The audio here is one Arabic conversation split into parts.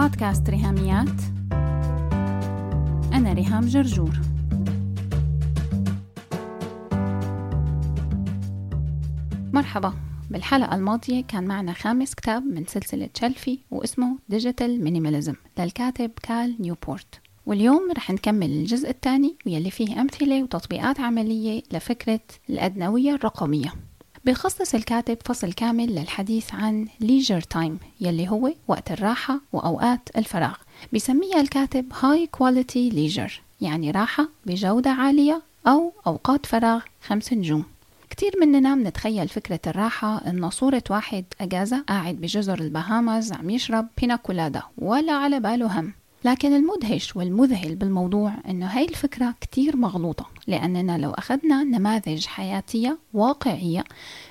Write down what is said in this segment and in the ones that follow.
بودكاست ريهاميات. أنا ريهام جرجور. مرحبا. بالحلقة الماضية كان معنا خامس كتاب من سلسلة شلفي واسمه Digital Minimalism للكاتب كال نيوبورت. واليوم رح نكمل الجزء الثاني واللي فيه أمثلة وتطبيقات عملية لفكرة الأدنوية الرقمية. بيخصص الكاتب فصل كامل للحديث عن leisure time يلي هو وقت الراحة وأوقات الفراغ. بيسميها الكاتب high quality leisure يعني راحة بجودة عالية أو أوقات فراغ خمس نجوم. كتير مننا بنتخيل فكرة الراحة إنه صورة واحد أجازة قاعد بجزر البهامز عم يشرب بيناكولادا ولا على باله هم. لكن المدهش والمذهل بالموضوع إنه هاي الفكرة كتير مغلوطة لأننا لو أخذنا نماذج حياتية واقعية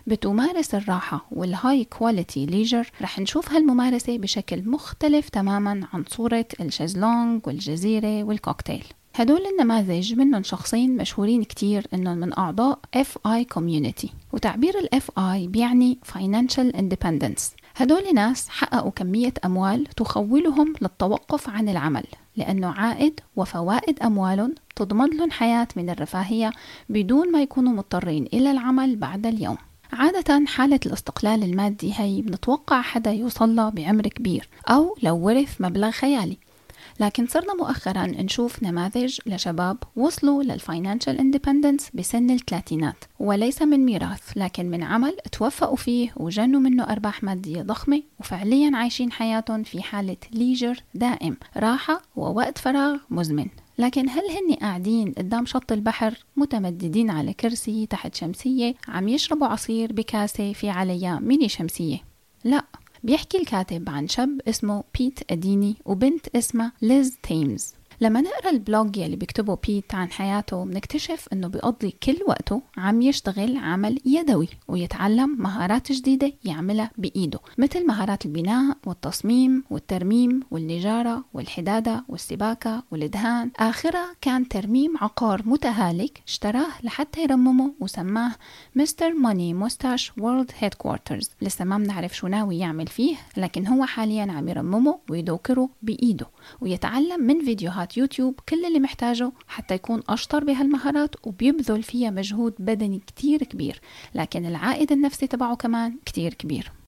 بتمارس الراحة وال high quality leisure رح نشوف هالممارسة بشكل مختلف تماما عن صورة الشезلونج والجزيرة والكوكتيل هدول النماذج منهم شخصين مشهورين كتير إنهم من أعضاء FI Community وتعبير ال FI بيعني Financial Independence. هدول ناس حققوا كمية أموال تخولهم للتوقف عن العمل لأنه عائد وفوائد أموالهم تضمن لهم حياة من الرفاهية بدون ما يكونوا مضطرين إلى العمل بعد اليوم. عادة حالة الاستقلال المادي هي بنتوقع حدا يوصلها بعمر كبير أو لو ورث مبلغ خيالي. لكن صرنا مؤخرا نشوف نماذج لشباب وصلوا لل financial independence بسن الثلاثينات وليس من ميراث لكن من عمل توفقوا فيه وجنوا منه أرباح مادية ضخمة وفعليا عايشين حياتهم في حالة leisure دائم راحة ووقت فراغ مزمن لكن هل هن قاعدين قدام شط البحر متمددين على كرسي تحت شمسية عم يشربوا عصير بكاسة في عليها ميني شمسية؟ لا بيحكي الكاتب عن شاب اسمه بيت أديني وبنت اسمها ليز تيمز. لما نقرأ ال blog يلي بيكتبه بيت عن حياته بنكتشف إنه بيقضي كل وقته عم يشتغل عمل يدوي ويتعلم مهارات جديدة يعملها بإيده مثل مهارات البناء والتصميم والترميم والنجارة والحدادة والسباكة والدهان آخرها كان ترميم عقار متهالك اشتراه لحتى يرممه وسماه Mr. Money Mustache World Headquarters. لسه ما بنعرف شو ناوي يعمل فيه لكن هو حاليا عم يرممه ويدوكره بإيده ويتعلم من فيديوهات يوتيوب كل اللي محتاجه حتى يكون أشطر بهالمهارات وبيبذل فيها مجهود بدني كتير كبير لكن العائد النفسي تبعه كمان كتير كبير.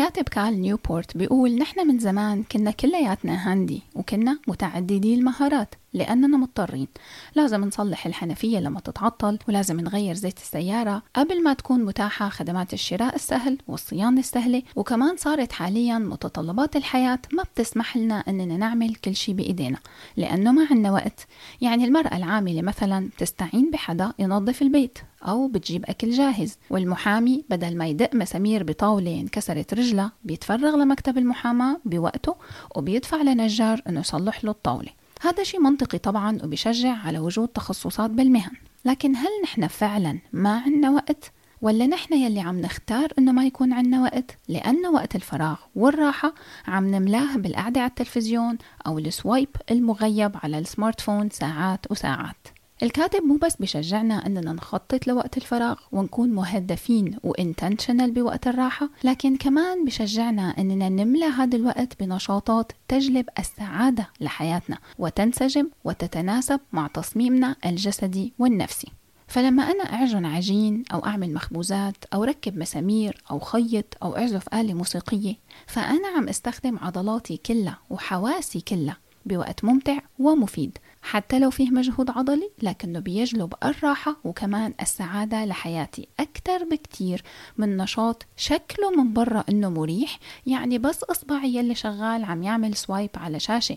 الكاتب كارل نيوبورت بيقول نحن من زمان كنا كلياتنا هاندي وكنا متعددي المهارات لأننا مضطرين. لازم نصلح الحنفية لما تتعطل ولازم نغير زيت السيارة قبل ما تكون متاحة خدمات الشراء السهل والصيانة السهلة. وكمان صارت حاليا متطلبات الحياة ما بتسمح لنا أننا نعمل كل شيء بإيدينا لأنه ما عندنا وقت. يعني المرأة العاملة مثلا تستعين بحدا ينظف البيت. أو بتجيب أكل جاهز. والمحامي بدل ما يدق مسامير بطاولة انكسرت رجلها بيتفرغ لمكتب المحاماة بوقته وبيدفع لنجار أنه يصلح له الطاولة. هذا شيء منطقي طبعا وبيشجع على وجود تخصصات بالمهن. لكن هل نحن فعلا ما عندنا وقت؟ ولا نحن يلي عم نختار إنه ما يكون عندنا وقت؟ لأن وقت الفراغ والراحة عم نملاه بالقعدة على التلفزيون أو ال swipe المغيب على ال smartphone ساعات وساعات. الكاتب مو بس بشجعنا إننا نخطط لوقت الفراغ ونكون مهدفين وانتنشنال بوقت الراحة لكن كمان بشجعنا إننا نملى هذا الوقت بنشاطات تجلب السعادة لحياتنا وتنسجم وتتناسب مع تصميمنا الجسدي والنفسي. فلما أنا أعجن عجين أو أعمل مخبوزات أو ركب مسامير أو خيط أو أعزف آلة موسيقية فأنا عم أستخدم عضلاتي كلها وحواسي كلها بوقت ممتع ومفيد. حتى لو فيه مجهود عضلي لكنه بيجلب الراحة وكمان السعادة لحياتي أكثر بكتير من نشاط شكله من برا إنه مريح يعني بس إصبعي يلي شغال عم يعمل swipe على شاشة.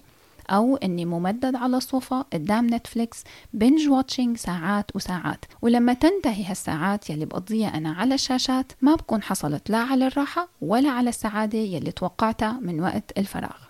أو إني ممدد على الصوفة قدام نتفليكس binge watching ساعات وساعات. ولما تنتهي هالساعات يلي بقضيها أنا على الشاشات ما بكون حصلت لا على الراحة ولا على السعادة يلي توقعتها من وقت الفراغ.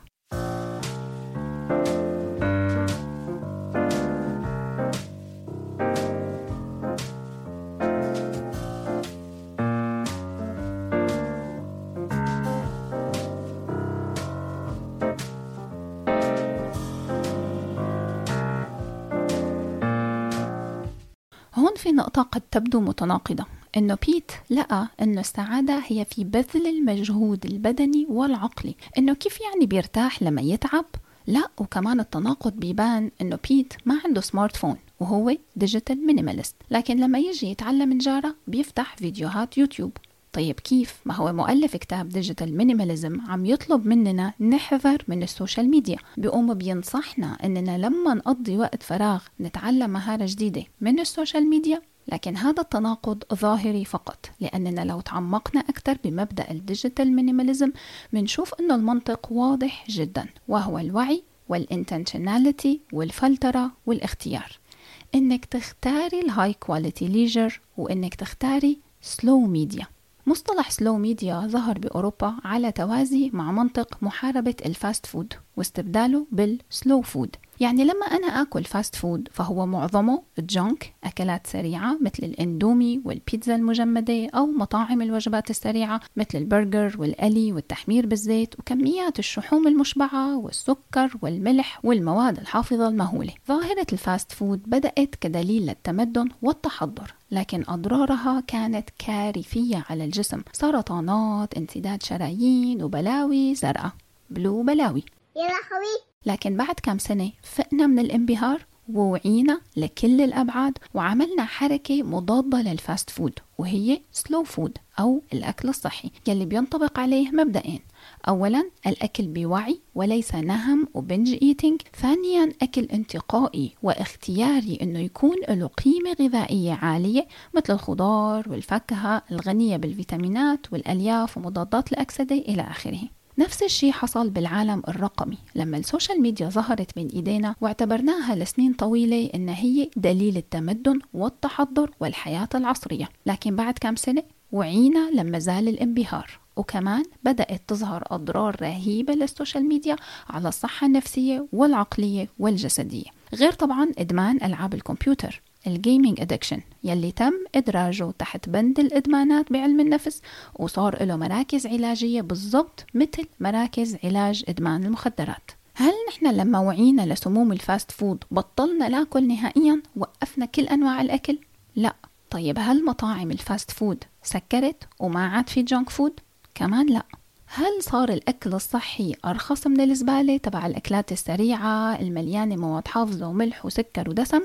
في نقطة قد تبدو متناقضة انه بيت لقى انه السعادة هي في بذل المجهود البدني والعقلي. إنه كيف يعني بيرتاح لما يتعب؟ لا وكمان التناقض بيبان إنه بيت ما عنده smartphone وهو digital minimalist لكن لما يجي يتعلم نجارة بيفتح فيديوهات يوتيوب. طيب كيف؟ ما هو مؤلف كتاب digital minimalism عم يطلب مننا نحذر من ال social media. بيقوم بينصحنا إننا لما نقضي وقت فراغ نتعلم مهارة جديدة من ال social media لكن هذا التناقض ظاهري فقط لأننا لو تعمقنا أكثر بمبدأ ال digital minimalism بنشوف أنه المنطق واضح جدا وهو الوعي وال intentionality والفلترة والاختيار. إنك تختاري ال high quality leisure وإنك تختاري slow media مصطلح slow media ظهر بأوروبا على توازي مع منطق محاربة ال fast food واستبداله بال slow food يعني لما أنا آكل fast food فهو معظمه junk أكلات سريعة مثل الإندومي والبيتزا المجمدة أو مطاعم الوجبات السريعة مثل البرجر والقلي والتحمير بالزيت وكميات الشحوم المشبعة والسكر والملح والمواد الحافظة المهولة. ظاهرة ال fast food بدأت كدليل للتمدن والتحضر لكن أضرارها كانت كارثية على الجسم. سرطانات انسداد شرايين وبلاوي زرقاء. بلو بلاوي. يا لهوي لكن بعد كم سنة فقنا من الانبهار ووعينا لكل الأبعاد وعملنا حركة مضادة لل fast food وهي slow food أو الأكل الصحي يلي بينطبق عليه مبدئين أولا الأكل بوعي وليس نهم و binge eating ثانيا أكل انتقائي واختياري أنه يكون له قيمة غذائية عالية مثل الخضار والفاكهة الغنية بالفيتامينات والألياف ومضادات الأكسدة إلى آخره. نفس الشيء حصل بالعالم الرقمي. لما ال social media ظهرت بين إيدينا واعتبرناها لسنين طويلة انها هي دليل التمدن والتحضر والحياة العصرية. لكن بعد كم سنة وعينا لما زال الانبهار. وكمان بدأت تظهر أضرار رهيبة لل social media على الصحة النفسية والعقلية والجسدية. غير طبعا إدمان ألعاب الكمبيوتر. ال gaming addiction يلي تم إدراجه تحت بند الإدمانات بعلم النفس وصار له مراكز علاجية بالضبط مثل مراكز علاج إدمان المخدرات. هل نحن لما وعينا لسموم ال fast food بطلنا ناكل نهائيا وقفنا كل أنواع الأكل؟ لا. طيب هل مطاعم ال fast food سكرت وما عاد في junk food كمان لا. هل صار الأكل الصحي أرخص من الزبالة تبع الأكلات السريعة المليانة مواد حافظة وملح وسكر ودسم؟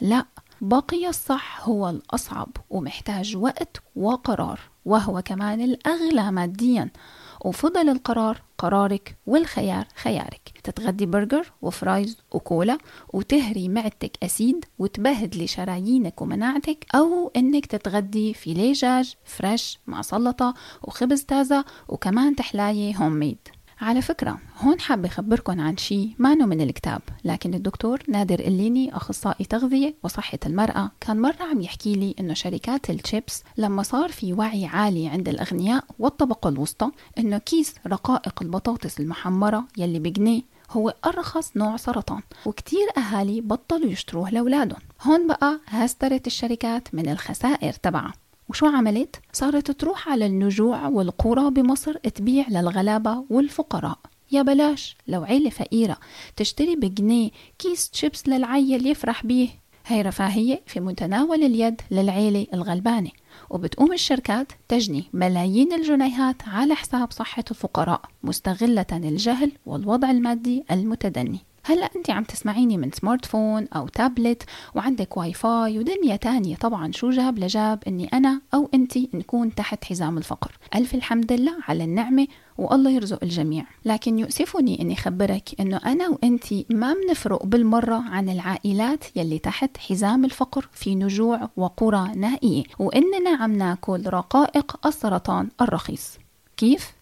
لا. بقي الصح هو الأصعب ومحتاج وقت وقرار وهو كمان الأغلى ماديا. وفضل القرار قرارك والخيار خيارك. تتغدي برجر و fries وكولا وتهري معدتك acid وتبهدلي شرايينك ومناعتك أو إنك تتغدي فيليه دجاج fresh مع سلطة وخبز تازة وكمان تحلاية homemade على فكرة هون حابة أخبركم عن شيء ما من الكتاب لكن الدكتور نادر الليني أخصائي تغذية وصحة المرأة كان مرة عم يحكي لي إنه شركات الشيبس لما صار في وعي عالي عند الأغنياء والطبقة الوسطى إنه كيس رقائق البطاطس المحمرة يلي بجنيه هو أرخص نوع سرطان وكتير أهالي بطلوا يشتروه لأولادهم هون بقى هسترت الشركات من الخسائر تبعها. وشو عملت؟ صارت تروح على النجوع والقرى بمصر تبيع للغلابة والفقراء. يا بلاش لو عيلة فقيرة تشتري بجنيه كيس شيبس للعيل يفرح بيه. هي رفاهية في متناول اليد للعيلة الغلبانة. وبتقوم الشركات تجني ملايين الجنيهات على حساب صحة الفقراء مستغلة الجهل والوضع المادي المتدني. هلا انت عم تسمعيني من smartphone أو تابلت وعندك واي فاي ودنيا تانية. طبعا شو جاب لجاب اني أنا أو انت نكون تحت حزام الفقر. ألف الحمد لله على النعمة والله يرزق الجميع. لكن يؤسفني اني خبرك انه أنا وانت ما بنفرق بالمرة عن العائلات يلي تحت حزام الفقر في نجوع وقرى نائية وإننا عم ناكل رقائق السرطان الرخيص. كيف؟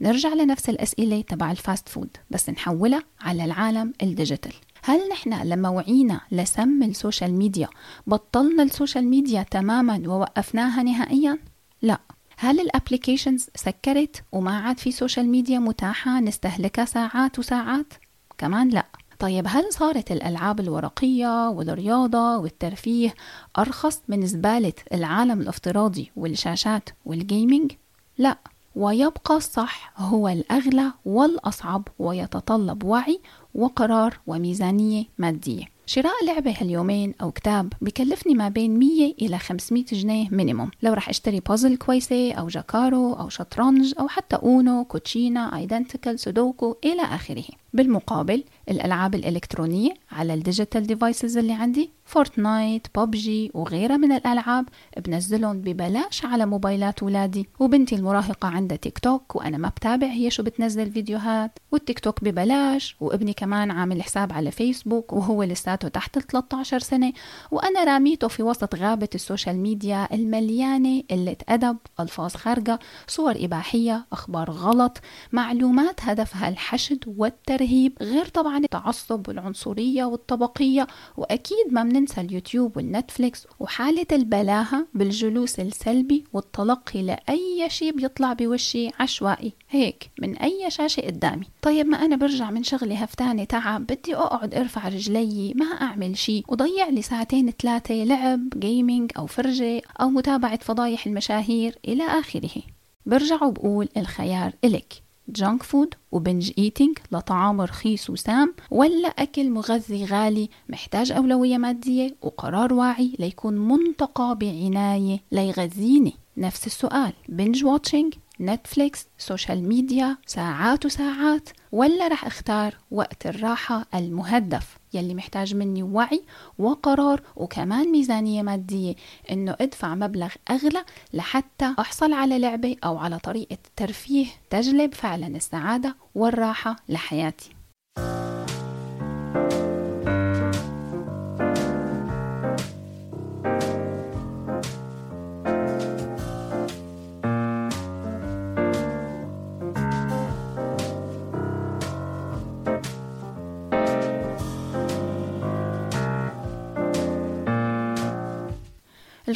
نرجع لنفس الأسئلة تبع ال fast food بس نحولها على العالم ال digital هل نحن لما وعينا لسم ال social media بطلنا ال social media تماما ووقفناها نهائيا؟ لا هل ال applications سكرت وما عاد في social media متاحة نستهلكها ساعات وساعات؟ كمان لا طيب هل صارت الألعاب الورقية والرياضة والترفيه أرخص من زبالة العالم الافتراضي والشاشات وال gaming؟ لا ويبقى الصح هو الأغلى والأصعب ويتطلب وعي وقرار وميزانية مادية. شراء لعبة هاليومين أو كتاب بكلفني ما بين 100 إلى 500 جنيه minimum لو رح أشتري بازل كويسة أو جاكارو أو شطرنج أو حتى أونو كوتشينا identical سودوكو إلى آخره. بالمقابل الألعاب الإلكترونية على ال digital devices اللي عندي فورتنايت ببجي وغيرها من الألعاب بنزلهم ببلاش على موبايلات ولادي. وبنتي المراهقة عندها تيك توك وأنا ما بتابع هي شو بتنزل فيديوهات. والتيك توك ببلاش وابني كمان عامل حساب على فيسبوك وهو لساته تحت ال 13 سنة. وأنا راميته في وسط غابة ال social media المليانة قلة أدب ألفاظ خارجة صور إباحية أخبار غلط معلومات هدفها الحشد والترهيب غير طبعا التعصب والعنصرية والطبقية. وأكيد ما ننسى اليوتيوب والنتفليكس وحالة البلاهة بالجلوس السلبي والتلقي لأي شيء بيطلع بوشي عشوائي. هيك من أي شاشة قدامي. طيب ما أنا برجع من شغلي هفتانة تعب بدي أقعد أرفع رجلي ما أعمل شيء. وضيع لي ساعتين ثلاثة لعب gaming أو فرجة أو متابعة فضايح المشاهير إلى آخره. برجع وبقول الخيار إلك. junk food و binge eating لطعام رخيص وسام ولا أكل مغذي غالي محتاج أولوية مادية وقرار واعي ليكون منتقى بعناية ليغذيني؟ نفس السؤال. binge watching نتفليكس social media ساعات وساعات ولا رح أختار وقت الراحة المهدف. يلي محتاج مني وعي وقرار وكمان ميزانية مادية إنه أدفع مبلغ أغلى لحتى أحصل على لعبة أو على طريقة ترفيه تجلب فعلا السعادة والراحة لحياتي.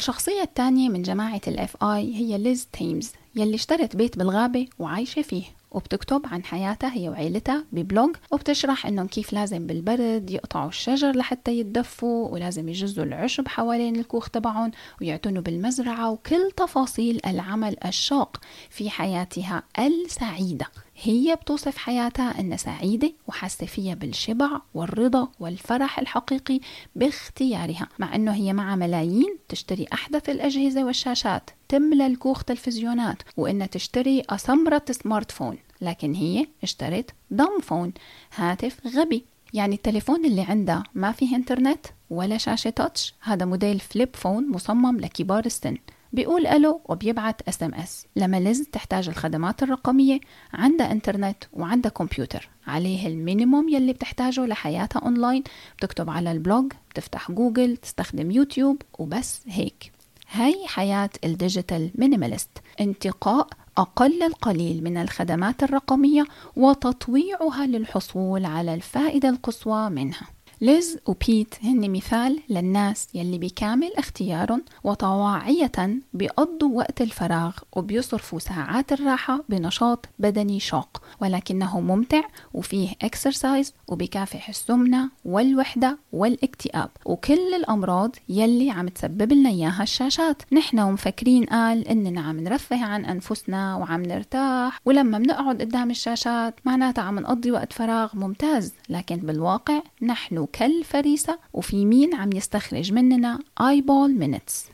الشخصية الثانية من جماعة ال FI هي Liz Thames يلي اشترت بيت بالغابة وعايشة فيه وبتكتب عن حياتها هي وعيلتها ب blog وبتشرح إنهم كيف لازم بالبرد يقطعوا الشجر لحتى يتدفوا ولازم يجزوا العشب حوالين الكوخ تبعهم ويعتنوا بالمزرعة وكل تفاصيل العمل الشاق في حياتها السعيدة. هي بتوصف حياتها أنها سعيدة وحاسة فيها بالشبع والرضا والفرح الحقيقي باختيارها مع أنه هي معها ملايين تشتري أحدث الأجهزة والشاشات تملى الكوخ تلفزيونات وإنها تشتري أسمرة smart phone لكن هي اشترت dumb phone هاتف غبي. يعني التليفون اللي عندها ما فيه إنترنت ولا شاشة touch هذا موديل flip phone مصمم لكبار السن. بيقول ألو وبيبعت SMS لما Liz تحتاج الخدمات الرقمية عندها إنترنت وعندها كمبيوتر. عليه ال minimum يلي بتحتاجه لحياتها أونلاين. بتكتب على ال blog بتفتح جوجل تستخدم يوتيوب وبس هيك. هاي حياة ال digital minimalist انتقاء أقل القليل من الخدمات الرقمية وتطويعها للحصول على الفائدة القصوى منها. Liz و Pete هن مثال للناس يلي بكامل اختيارهم وطواعية بيقضوا وقت الفراغ وبيصرفوا ساعات الراحة بنشاط بدني شاق ولكنه ممتع وفيه exercise وبكافح السمنة والوحدة والاكتئاب. وكل الأمراض يلي عم تسبب لنا إياها الشاشات. نحن ومفكرين قال إننا عم نرفه عن أنفسنا وعم نرتاح ولما بنقعد قدام الشاشات معناتها عم نقضي وقت فراغ ممتاز. لكن بالواقع نحن كالفريسة وفي مين عم يستخرج مننا eyeball minutes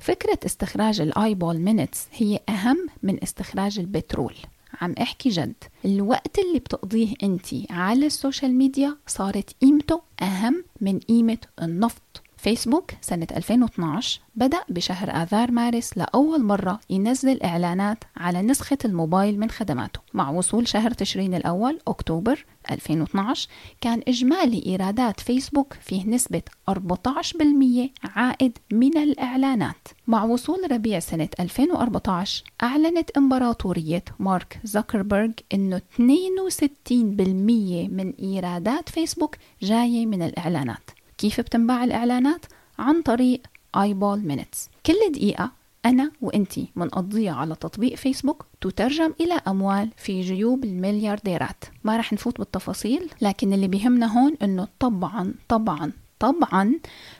فكرة استخراج ال eyeball minutes هي من استخراج البترول. عم احكي جد الوقت اللي بتقضيه انت على ال social media صارت قيمته أهم من قيمة النفط. فيسبوك سنة 2012 بدأ بشهر آذار مارس لأول مرة ينزل إعلانات على نسخة الموبايل من خدماته. مع وصول شهر تشرين الأول أكتوبر 2012 كان إجمالي إيرادات فيسبوك فيه نسبة 14% عائد من الإعلانات. مع وصول ربيع سنة 2014 أعلنت إمبراطورية مارك زوكربيرج إنه 62% من إيرادات فيسبوك جاية من الإعلانات. كيف بتنباع الإعلانات؟ عن طريق eyeball minutes كل دقيقة أنا وإنتي منقضيها على تطبيق فيسبوك تترجم إلى أموال في جيوب المليارديرات. ما رح نفوت بالتفاصيل لكن اللي بيهمنا هون إنه طبعا طبعا طبعا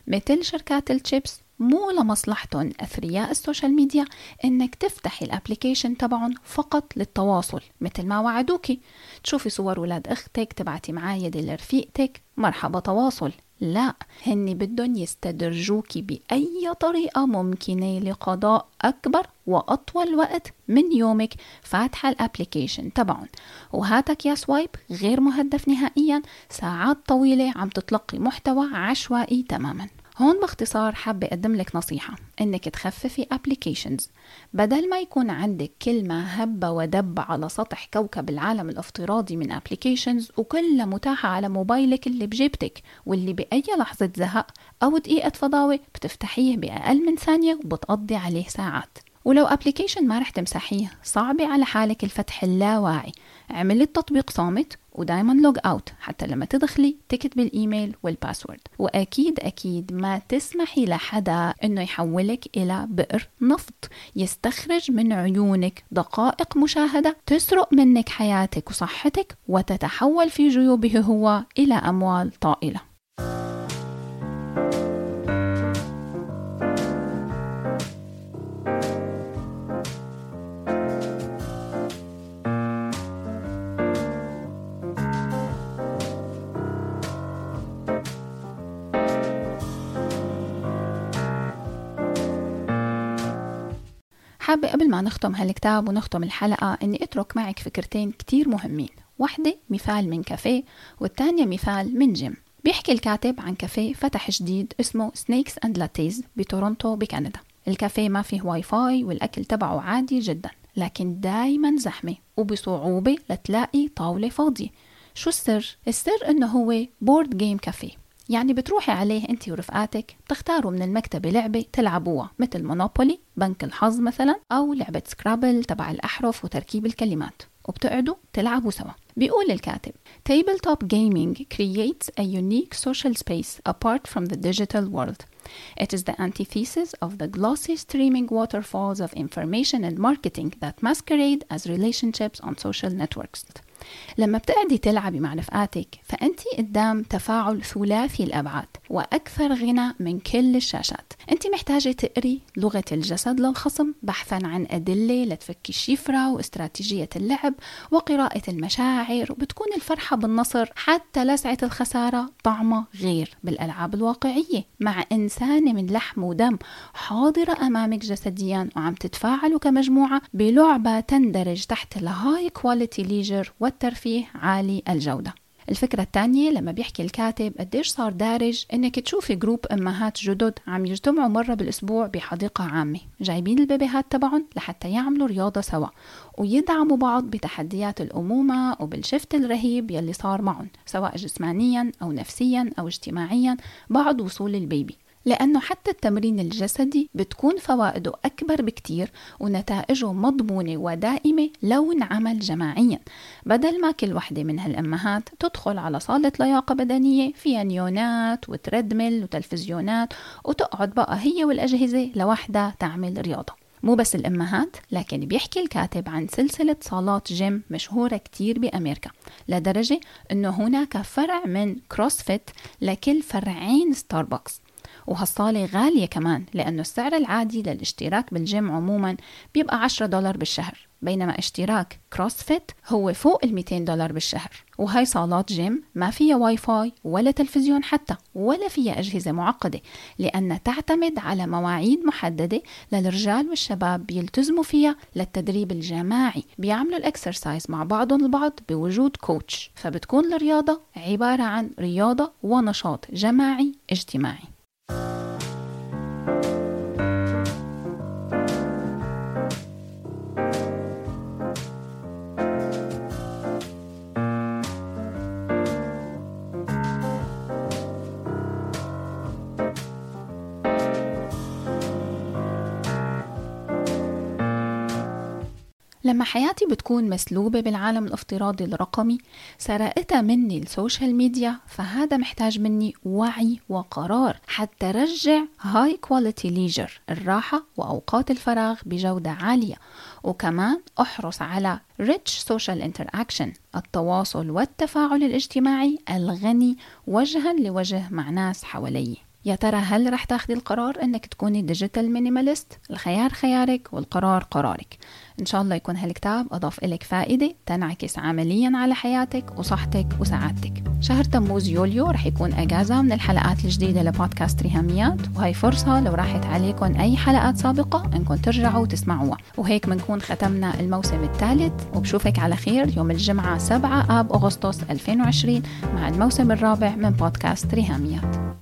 مثل شركات الشيبس مو لمصلحتهم أثرياء ال social media إنك تفتحي ال application تبعهم فقط للتواصل مثل ما وعدوكي. تشوفي صور ولاد أختك تبعتي معايدة لرفيقتك. مرحبا تواصل. لا هن بدهم يستدرجوكي بأي طريقة ممكنة لقضاء أكبر وأطول وقت من يومك فاتحة ال application تبعهم وهاتك يا swipe غير مهدف نهائيا ساعات طويلة عم تتلقي محتوى عشوائي تماما. هون باختصار حابة أقدم لك نصيحة إنك تخففي applications. بدل ما يكون عندك كلمة هبة ودب على سطح كوكب العالم الافتراضي من applications وكلها متاحة على موبايلك اللي بجيبتك واللي بأي لحظة زهق أو دقيقة فضاوة بتفتحيه بأقل من ثانية وبتقضي عليه ساعات. ولو ابلكيشن ما رح تمسحيه صعبة على حالك الفتح اللاواعي. اعملي التطبيق صامت ودايما log out حتى لما تدخلي تكتبي ال email وال password وأكيد أكيد ما تسمحي لحدا إنه يحولك إلى بئر نفط يستخرج من عيونك دقائق مشاهدة تسرق منك حياتك وصحتك وتتحول في جيوبه هو إلى أموال طائلة. حابة قبل ما نختم هالكتاب ونختم الحلقة إني أترك معك فكرتين كتير مهمين. واحدة مثال من كافيه والتانية مثال من جيم بيحكي الكاتب عن كافيه فتح جديد اسمه Snakes & Lattes بتورونتو بكندا. الكافيه ما فيه واي فاي والأكل تبعه عادي جدا لكن دايما زحمة وبصعوبة لتلاقي طاولة فاضية. شو السر؟ السر إنه هو board game café يعني بتروحي عليه انت ورفقاتك بتختاروا من المكتبة لعبة تلعبوها مثل Monopoly بنك الحظ مثلا أو لعبة Scrabble تبع الاحرف وتركيب الكلمات وبتقعدوا تلعبوا سوا بيقول الكاتب Tabletop gaming creates a unique social space apart from the digital world. It is the antithesis of the glossy streaming waterfalls of information and marketing that masquerade as relationships on social networks. لما بتقعدي تلعبي مع رفقاتك فأنت قدام تفاعل ثلاثي الأبعاد وأكثر غنى من كل الشاشات. أنت محتاجة تقري لغة الجسد للخصم بحثا عن أدلة لتفكي الشفرة واستراتيجية اللعب وقراءة المشاعر وبتكون الفرحة بالنصر حتى لسعة الخسارة طعمة غير بالألعاب الواقعية. مع إنسانة من لحم ودم حاضرة أمامك جسديا وعم تتفاعلوا كمجموعة بلعبة تندرج تحت ال high quality leisure والترفيه عالي الجودة. الفكرة الثانية لما بيحكي الكاتب قديش صار دارج إنك تشوفي group أمهات جدد عم يجتمعوا مرة بالأسبوع بحديقة عامة. جايبين البيبيهات تبعهم لحتى يعملوا رياضة سوا ويدعموا بعض بتحديات الأمومة وبالشفت الرهيب يلي صار معهم سواء جسمانيا أو نفسيا أو اجتماعيا بعد وصول البيبي. لأنه حتى التمرين الجسدي بتكون فوائده أكبر بكتير ونتائجه مضمونة ودائمة لو انعمل جماعيا. بدل ما كل وحدة من هالأمهات تدخل على صالة لياقة بدنية فيها نيونات وتردمل وتلفزيونات وتقعد بقى هي والأجهزة لوحدها تعمل رياضة. مو بس الأمهات لكن بيحكي الكاتب عن سلسلة صالات جيم مشهورة كتير بأمريكا لدرجة أنه هناك فرع من CrossFit لكل فرعين ستاربكس وهالصالة غالية كمان لأنه السعر العادي للاشتراك بالجيم عموما بيبقى 10 دولار بالشهر بينما اشتراك CrossFit هو فوق ال 200 دولار بالشهر. وهي صالات جيم ما فيها واي فاي ولا تلفزيون حتى ولا فيها أجهزة معقدة لأنها تعتمد على مواعيد محددة للرجال والشباب بيلتزموا فيها للتدريب الجماعي. بيعملوا ال exercise مع بعضهم البعض بوجود coach فبتكون الرياضة عبارة عن رياضة ونشاط جماعي اجتماعي. لما حياتي بتكون مسلوبة بالعالم الافتراضي الرقمي سرقتها مني ال social media فهذا محتاج مني وعي وقرار حتى رجع high quality leisure الراحة وأوقات الفراغ بجودة عالية. وكمان أحرص على rich social interaction التواصل والتفاعل الاجتماعي الغني وجها لوجه مع ناس حوالي. يا ترى هل رح تاخدي القرار إنك تكوني digital minimalist الخيار خيارك والقرار قرارك. إن شاء الله يكون هالكتاب أضاف لك فائدة تنعكس عمليا على حياتك وصحتك وسعادتك. شهر تموز يوليو رح يكون إجازة من الحلقات الجديدة لبودكاست ريهاميات وهي فرصة لو راحت عليكم أي حلقات سابقة انكم ترجعوا وتسمعوها وهيك بنكون ختمنا الموسم الثالث وبشوفك على خير يوم الجمعة 7 آب أغسطس 2020 مع الموسم الرابع من بودكاست ريهاميات.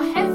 صاحب